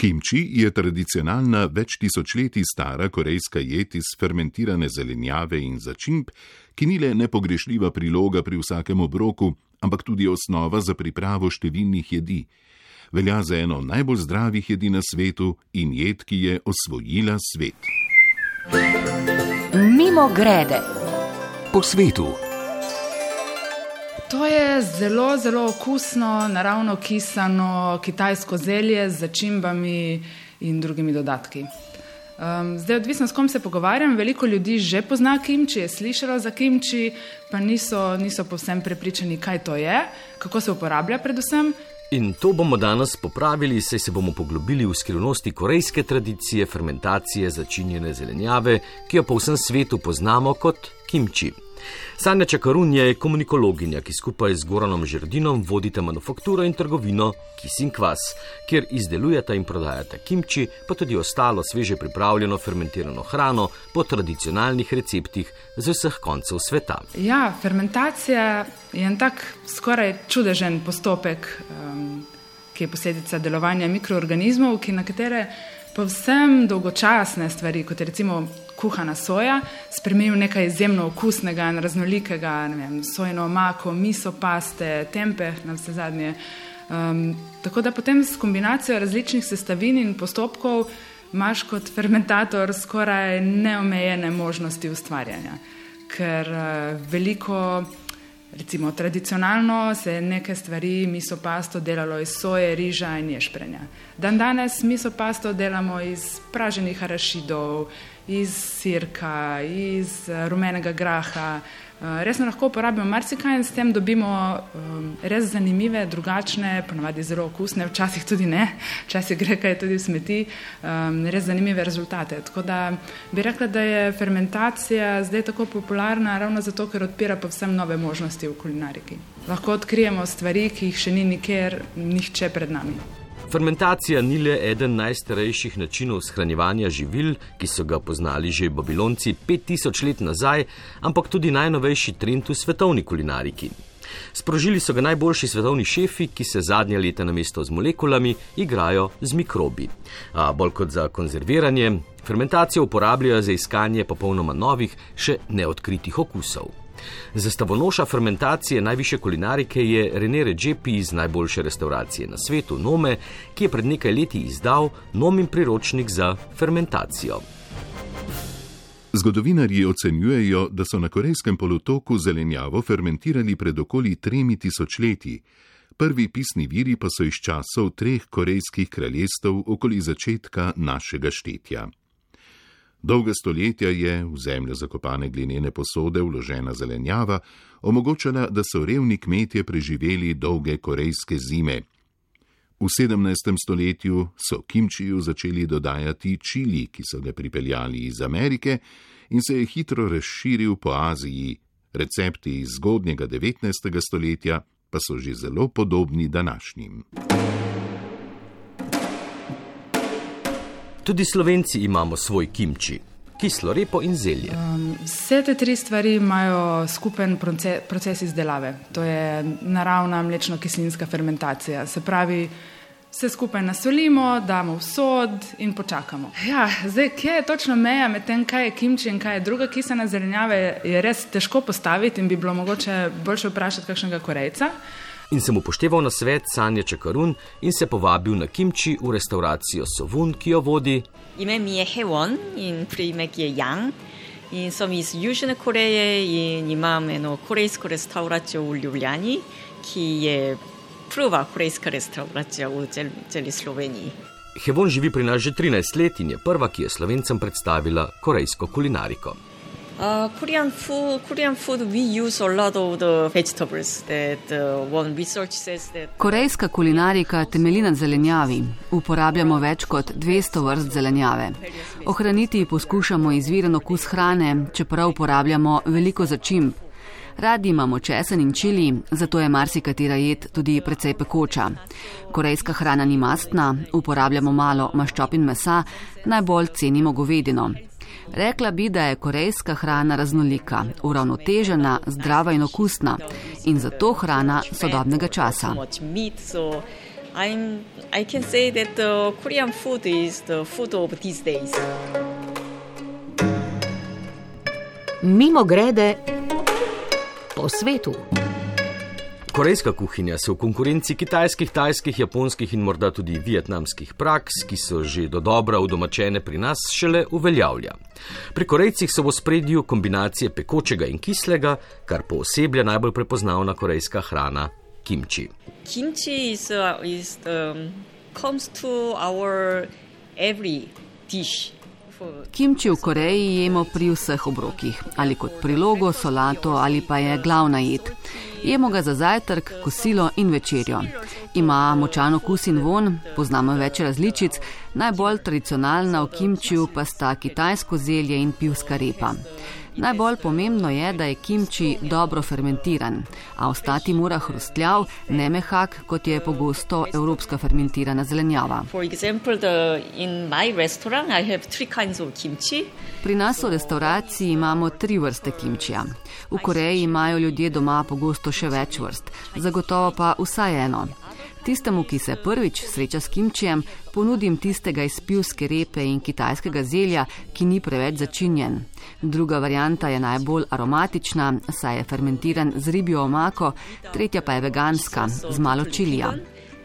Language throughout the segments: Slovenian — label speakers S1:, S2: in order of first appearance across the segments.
S1: Kimči je tradicionalna več tisočletij stara korejska jed iz fermentirane zelenjave in začimb, ki ni le nepogrešljiva priloga pri vsakem obroku, ampak tudi osnova za pripravo številnih jedi. Velja za eno najbolj zdravih jedi na svetu in jed, ki je osvojila svet.
S2: Mimo grede
S3: po svetu.
S4: To je zelo, zelo okusno, naravno kisano kitajsko zelje z začimbami in drugimi dodatki. Um, zdaj, odvisno s kom se pogovarjam, veliko ljudi že pozna kimči, je slišalo za kimči, pa niso, niso povsem prepričani, kaj to je, kako se uporablja predvsem.
S3: In to bomo danes popravili, saj se bomo poglobili v skrivnosti korejske tradicije fermentacije začinjene zelenjave, ki jo po vsem svetu poznamo kot kimči. Sanja Čakarun je komunikologinja, ki skupaj z Goranom Žrdinom vodite manufakturo in trgovino Kissing Kvass, kjer izdelujete in prodajate kimči, pa tudi ostalo sveže pripravljeno fermentirano hrano po tradicionalnih receptih z vseh koncev sveta.
S4: Ja, fermentacija je en tak skoraj čudežen postopek, um, ki je posledica delovanja mikroorganizmov, ki na katere povsem dolgočasne stvari, kot je recimo kuhana soja, spremenijo nekaj izjemno okusnega in raznolikega, ne vem, sojno omako, miso paste, tempe, na vse zadnje. Um, tako da potem s kombinacijo različnih sestavin in postopkov imaš kot fermentator skoraj neomejene možnosti ustvarjanja, ker uh, veliko. Recimo, tradicionalno se je neke stvari, miso pasto, delalo iz soje, riža in ješprenja. Dan danes miso pasto delamo iz praženih arašidov, iz sirka, iz eh, rumenega graha. Eh, resno lahko uporabimo marsikaj in s tem dobimo um, res zanimive, drugačne, ponavadi zelo okusne, včasih tudi ne, včasih gre kaj tudi v smeti, um, res zanimive rezultate. Tako da bi rekla, da je fermentacija zdaj tako popularna ravno zato, ker odpira povsem nove možnosti v kulinariki. Lahko odkrijemo stvari, ki jih še ni nikjer nihče pred nami.
S3: Fermentacija ni le eden najstarejših načinov shranjevanja živil, ki so ga poznali že babilonci 5000 let nazaj, ampak tudi najnovejši trend v svetovni kulinariki. Sprožili so ga najboljši svetovni šefi, ki se zadnje leta na mesto z molekulami igrajo z mikrobi. A bolj kot za konzerviranje, fermentacijo uporabljajo za iskanje popolnoma novih, še neodkritih okusov. Zastavonoša fermentacije najviše kulinarike je René Redžepi iz najboljše restauracije na svetu Nome, ki je pred nekaj leti izdal Nomin priročnik za fermentacijo.
S1: Zgodovinarji ocenjujejo, da so na Korejskem polotoku zelenjavo fermentirali pred okoli tremi tisočletji. Prvi pisni viri pa so iz časov treh korejskih kraljestev okoli začetka našega štetja. Dolga stoletja je v zemljo zakopane glinene posode vložena zelenjava omogočala, da so revni kmetje preživeli dolge korejske zime. V 17. stoletju so kimčiju začeli dodajati čili, ki so ga pripeljali iz Amerike in se je hitro razširil po Aziji. Recepti iz zgodnjega 19. stoletja pa so že zelo podobni današnjim.
S3: Tudi slovenci imamo svoj kimči, kislo repo in zelje. Um,
S4: vse te tri stvari imajo skupen proces, proces izdelave. To je naravna mlečno-kislinska fermentacija. Se pravi, vse skupaj nasolimo, damo v sod in počakamo. Ja, zdaj, kje je točno meja med tem, kaj je kimči in kaj je druga kisana zelenjava, je res težko postaviti in bi bilo mogoče boljše vprašati kakšnega korejca
S3: in sem upošteval na svet Sanja Čakarun in se povabil na Kimči v restauracijo Sovun, ki jo vodi.
S5: Ime mi je Hewon in primek je Yang. In sem iz Južne Koreje in imam eno korejsko restauracijo v Ljubljani, ki je prva korejska restauracija v celi Sloveniji.
S3: Hevon živi pri nas že 13 let in je prva, ki je slovencem predstavila korejsko kulinariko.
S5: Uh, Korean food, Korean food, we use a lot of the vegetables. That uh, one research says that.
S2: Korejska kulinarika temelji na zelenjavi. Uporabljamo več kot 200 vrst zelenjave. Ohraniti poskušamo izviren okus hrane, čeprav uporabljamo veliko začimb. Radi imamo česen in čili, zato je marsikatera jed tudi precej pekoča. Korejska hrana ni mastna, uporabljamo malo maščob in mesa, najbolj cenimo govedino. Rekla bi, da je korejska hrana raznolika, uravnotežena, zdrava in okusna in zato hrana sodobnega časa.
S5: I'm, I can say that the Korean food is the food of these days.
S6: Mimo grede po svetu.
S3: Korejska kuhinja se v konkurenci kitajskih, tajskih, japonskih in morda tudi vietnamskih praks, ki so že do dobra udomačene pri nas, šele uveljavlja. Pri Korejcih so v spredju kombinacije pekočega in kislega, kar pooseblja najbolj prepoznavna korejska hrana - kimči.
S5: Kimchi is, uh, is um, comes to our every dish.
S2: Kimči v Koreji jemo pri vseh obrokih, ali kot prilogo, solato ali pa je glavna jed. Jemo ga za zajtrk, kosilo in večerjo. Ima močan okus in von, poznamo več različic, najbolj tradicionalna v kimčiju pa sta kitajsko zelje in pivska repa. Najbolj pomembno je, da je kimči dobro fermentiran, a ostati mora hrustljav, ne mehak, kot je pogosto evropska fermentirana zelenjava.
S5: For example, the, in my restaurant, I have three kinds of kimchi.
S2: Pri nas v restauraciji imamo tri vrste kimčija. V Koreji imajo ljudje doma pogosto še več vrst, zagotovo pa vsaj eno. Tistemu, ki se prvič sreča s kimčijem, ponudim tistega iz pivske repe in kitajskega zelja, ki ni preveč začinjen. Druga varianta je najbolj aromatična, saj je fermentiran z ribjo omako, tretja pa je veganska, z malo čilija.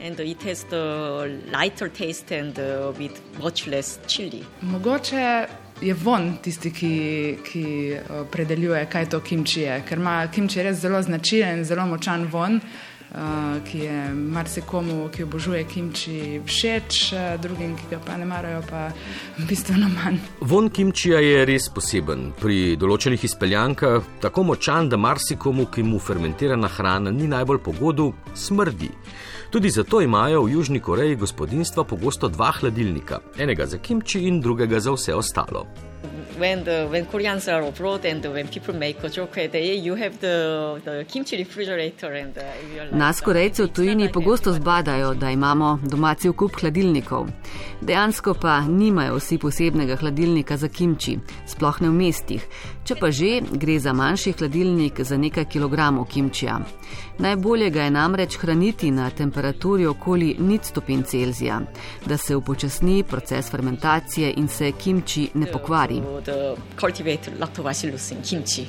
S5: And it has the lighter taste and uh, with much less chili.
S4: Mogoče je von tisti, ki, ki eh, predeljuje, kaj to kimči je, ker ima kimči res zelo značilen, zelo močan von. Uh, ki je marsikomu, ki obožuje kimči, všeč, uh, drugim, ki ga pa ne marajo, pa bistveno manj.
S3: Von kimčija je res poseben. Pri določenih izpeljankah tako močan, da marsikomu, ki mu fermentirana hrana ni najbolj pogodu, smrdi. Tudi zato imajo v Južni Koreji gospodinstva pogosto dva hladilnika, enega za kimči in drugega za vse ostalo.
S5: When, the, when Koreans are abroad and when people make a joke, they, you have the, the kimchi refrigerator. And, uh,
S2: Nas, Korejce v tujini, pogosto zbadajo, da imamo domači kup hladilnikov. Dejansko pa nimajo vsi posebnega hladilnika za kimči, sploh ne v mestih. Če pa že, gre za manjši hladilnik za nekaj kilogramov kimčija. Najbolje ga je namreč hraniti na temperaturi okoli nič stopinj Celzija, da se upočasni proces fermentacije in se kimči ne pokvari.
S5: The cultivated lactobacillus in kimchi.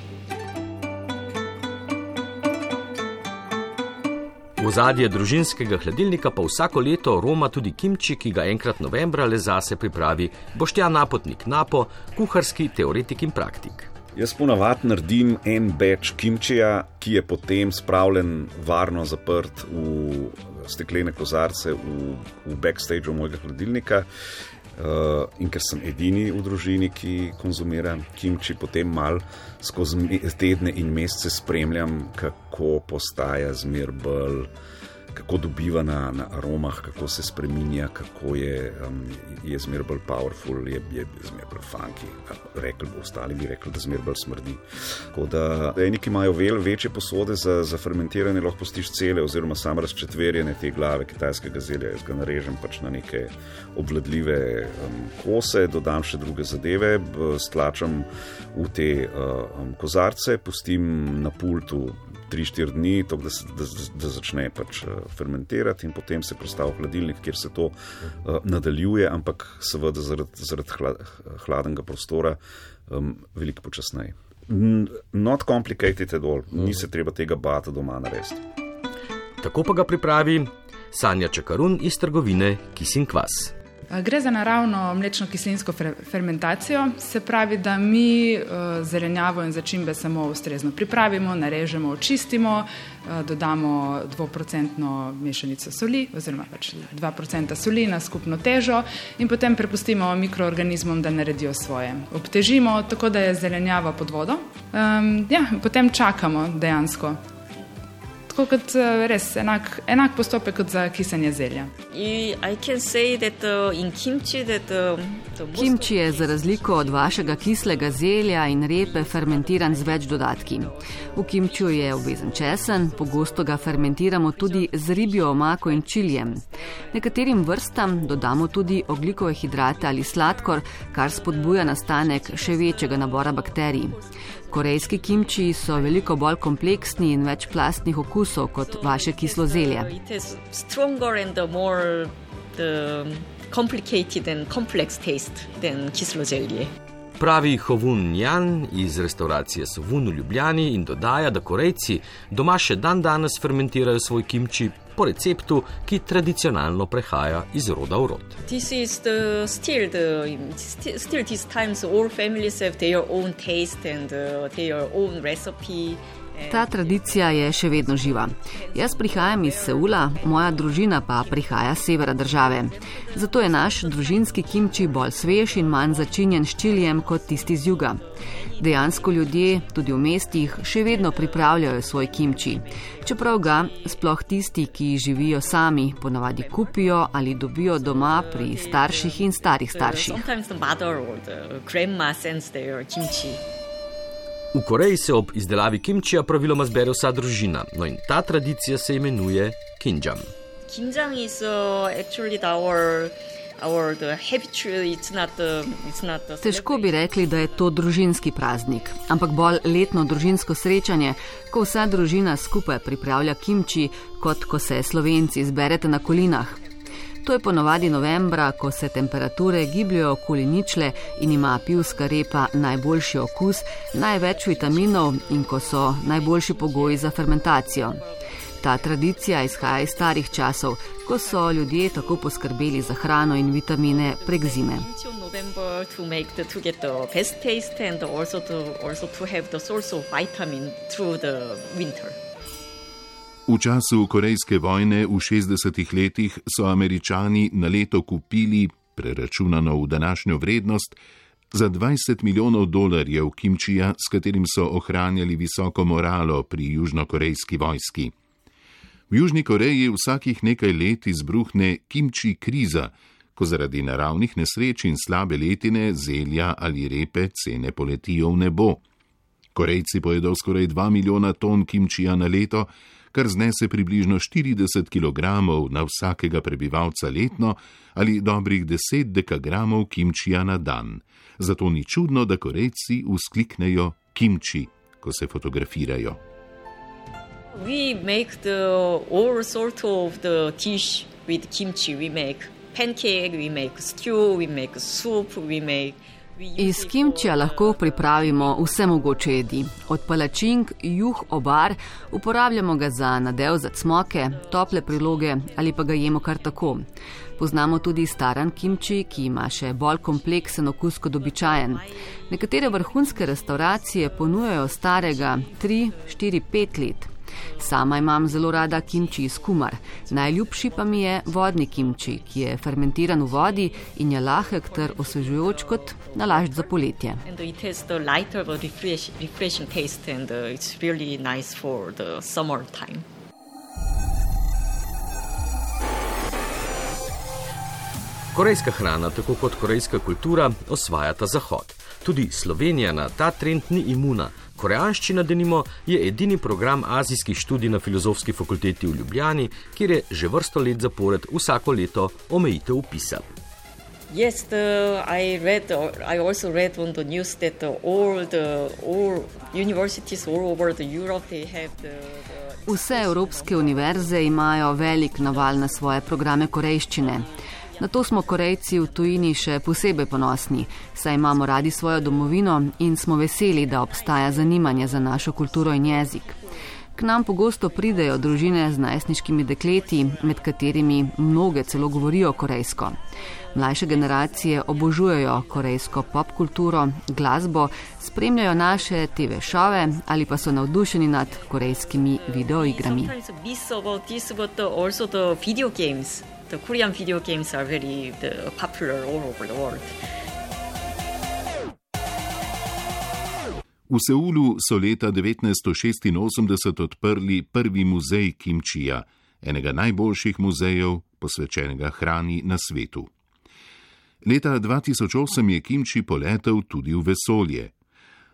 S3: V zadje družinskega hladilnika pa vsako leto roma tudi kimči, ki ga enkrat novembra le zase pripravi Boštjan Napotnik Napo, kuharski teoretik in praktik.
S7: Jaz ponavadi naredim en beč kimčija, ki je potem spravljen varno zaprt v steklene kozarce v, v backstageu mojega hladilnika. Uh, in ker sem edini v družini, ki konzumira kimči, potem mal skozi tedne in mesece spremljam, kako postaja zmer bolj, kako dobiva na, na aromah, kako se spremenja, kako je, um, je zmer bolj powerful, je, je zmer bolj funky. Rekli, ostali bi rekli, da zmer bolj smrdi. Tako da eni, ki imajo vel, večje posode za, za fermentiranje, lahko postiš cele oziroma samo razčetverjene te glave kitajskega zelja. Jaz ga narežem pač na neke obvladljive um, kose, dodam še druge zadeve, stlačam v te uh, um, kozarce, pustim na pultu 3-4 dni, tako da, da, da začne pač uh, fermentirati, in potem se postavi v hladilnik, kjer se to uh, nadaljuje, ampak seveda zaradi, hla, hladnega prostora um, veliko počasneje. Not complicated at all, ni se treba tega bata doma narediti.
S3: Tako pa ga pripravi Sanja Čakarun iz trgovine Kisin Kvas.
S4: Gre za naravno mlečno-kislinsko fer fermentacijo, se pravi, da mi uh, zelenjavo in začimbe samo ustrezno pripravimo, narežemo, očistimo, uh, dodamo 2% mešanico soli oziroma pač 2% soli na skupno težo in potem prepustimo mikroorganizmom, da naredijo svoje. Obtežimo tako, da je zelenjava pod vodo, um, ja, potem čakamo dejansko. Tako kot uh, res enak, enak postopek kot za kisanje zelja.
S5: I I can say that in kimchi that the most
S2: Kimči je za razliko od vašega kislega zelja in repe fermentiran z več dodatki. V kimčiju je obvezen česen, pogosto ga fermentiramo tudi z ribjo omako in čiljem. Nekaterim vrstam dodamo tudi oglikove hidrate ali sladkor, kar spodbuja nastanek še večjega nabora bakterij. Korejski kimči so veliko bolj kompleksni in večplastnih okusov okusov kot vaše kislo zelje.
S5: The complicated and complex taste than kislo zelje.
S3: Pravi Hovun Jan iz restauracije Sovun v Ljubljani in dodaja, da Korejci doma še dan danes fermentirajo svoj kimči po receptu, ki tradicionalno prehaja iz roda v rod.
S5: This is the still the still, these times all families have their own taste and uh, their own recipe.
S2: Ta tradicija je še vedno živa. Jaz prihajam iz Seula, moja družina pa prihaja z severa države. Zato je naš družinski kimči bolj svež in manj začinjen s čilijem kot tisti z juga. Dejansko ljudje, tudi v mestih, še vedno pripravljajo svoj kimči. Čeprav ga sploh tisti, ki živijo sami, ponavadi kupijo ali dobijo doma pri starših in starih starših.
S3: V Koreji se ob izdelavi kimčija praviloma zbere vsa družina, no in ta tradicija se imenuje kinjam.
S5: Kimjang is actually our our the habitual. It's not the it's not the.
S2: Težko bi rekli, da je to družinski praznik, ampak bolj letno družinsko srečanje, ko vsa družina skupaj pripravlja kimči, kot ko se slovenci zberete na kolinah. To je ponovadi novembra, ko se temperature gibljajo okoli ničle in ima pivska repa najboljši okus, največ vitaminov in ko so najboljši pogoji za fermentacijo. Ta tradicija izhaja iz starih časov, ko so ljudje tako poskrbeli za hrano in vitamine prek zime.
S5: November
S1: V času Korejske vojne v 60-ih letih so Američani na leto kupili, preračunano v današnjo vrednost, za 20 milijonov dolarjev kimčija, s katerim so ohranjali visoko moralo pri južnokorejski vojski. V Južni Koreji vsakih nekaj let izbruhne kimči kriza, ko zaradi naravnih nesreč in slabe letine zelja ali repe cene poletijo v nebo. Korejci pojedo skoraj 2 milijona ton kimčija na leto, kar znese približno 40 kg na vsakega prebivalca letno ali dobrih 10 dekagramov kimčija na dan. Zato ni čudno, da Korejci uskliknejo kimči, ko se fotografirajo.
S5: We make the all sort of the dish with kimchi. We make pancake, we make stew, we make soup, we make.
S2: Iz kimčija lahko pripravimo vse mogoče jedi. Od palačink, juh, obar, uporabljamo ga za nadev za cmoke, tople priloge ali pa ga jemo kar tako. Poznamo tudi staran kimči, ki ima še bolj kompleksen okus kot običajen. Nekatere vrhunske restauracije ponujajo starega 3, 4, 5 let. Sama imam zelo rada kimči iz kumar. Najljubši pa mi je vodni kimči, ki je fermentiran v vodi in je lahek ter osvežujoč kot nalašč za poletje.
S5: Uh, really nice for the summer time.
S3: Korejska hrana, tako kot korejska kultura, osvajata Zahod. Tudi Slovenija na ta trend ni imuna. Koreanščina, denimo, je edini program azijskih študij na filozofski fakulteti v Ljubljani, kjer je že vrsto let zapored vsako leto omejitev upisa.
S5: Yes, the, I read. I also read on the news that the, all the all universities all over the Europe they have the. the
S2: Vse evropske univerze imajo velik naval na svoje programe korejščine. Na to smo Korejci v tujini še posebej ponosni, saj imamo radi svojo domovino in smo veseli, da obstaja zanimanje za našo kulturo in jezik. K nam pogosto pridejo družine z najstniškimi dekleti, med katerimi mnoge celo govorijo korejsko. Mlajše generacije obožujejo korejsko pop kulturo, glasbo, spremljajo naše TV šove ali pa so navdušeni nad korejskimi videoigrami.
S5: The, Korean video games are very the, popular all over the world.
S1: V Seulu so leta 1986 odprli prvi muzej kimčija, enega najboljših muzejev posvečenega hrani na svetu. Leta 2008 je kimči poletel tudi v vesolje.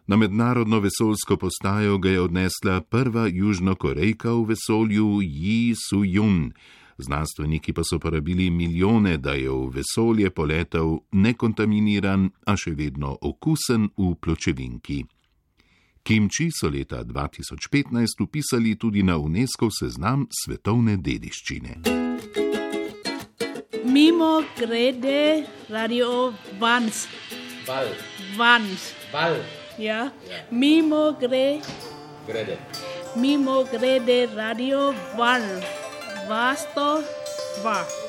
S1: Na mednarodno vesoljsko postajo ga je odnesla prva južnokorejka v vesolju Yi Su-jun. Znanstveniki pa so porabili milijone, da je v vesolje poletel nekontaminiran, a še vedno okusen v pločevinki. Kimči so leta 2015 upisali tudi na UNESCO seznam svetovne dediščine.
S8: Mimo grede radio Vans.
S3: Val,
S8: Vans.
S3: val,
S8: Ja. Mimo gre,
S3: grede.
S8: mimo grede radio Van. Vasto. Va.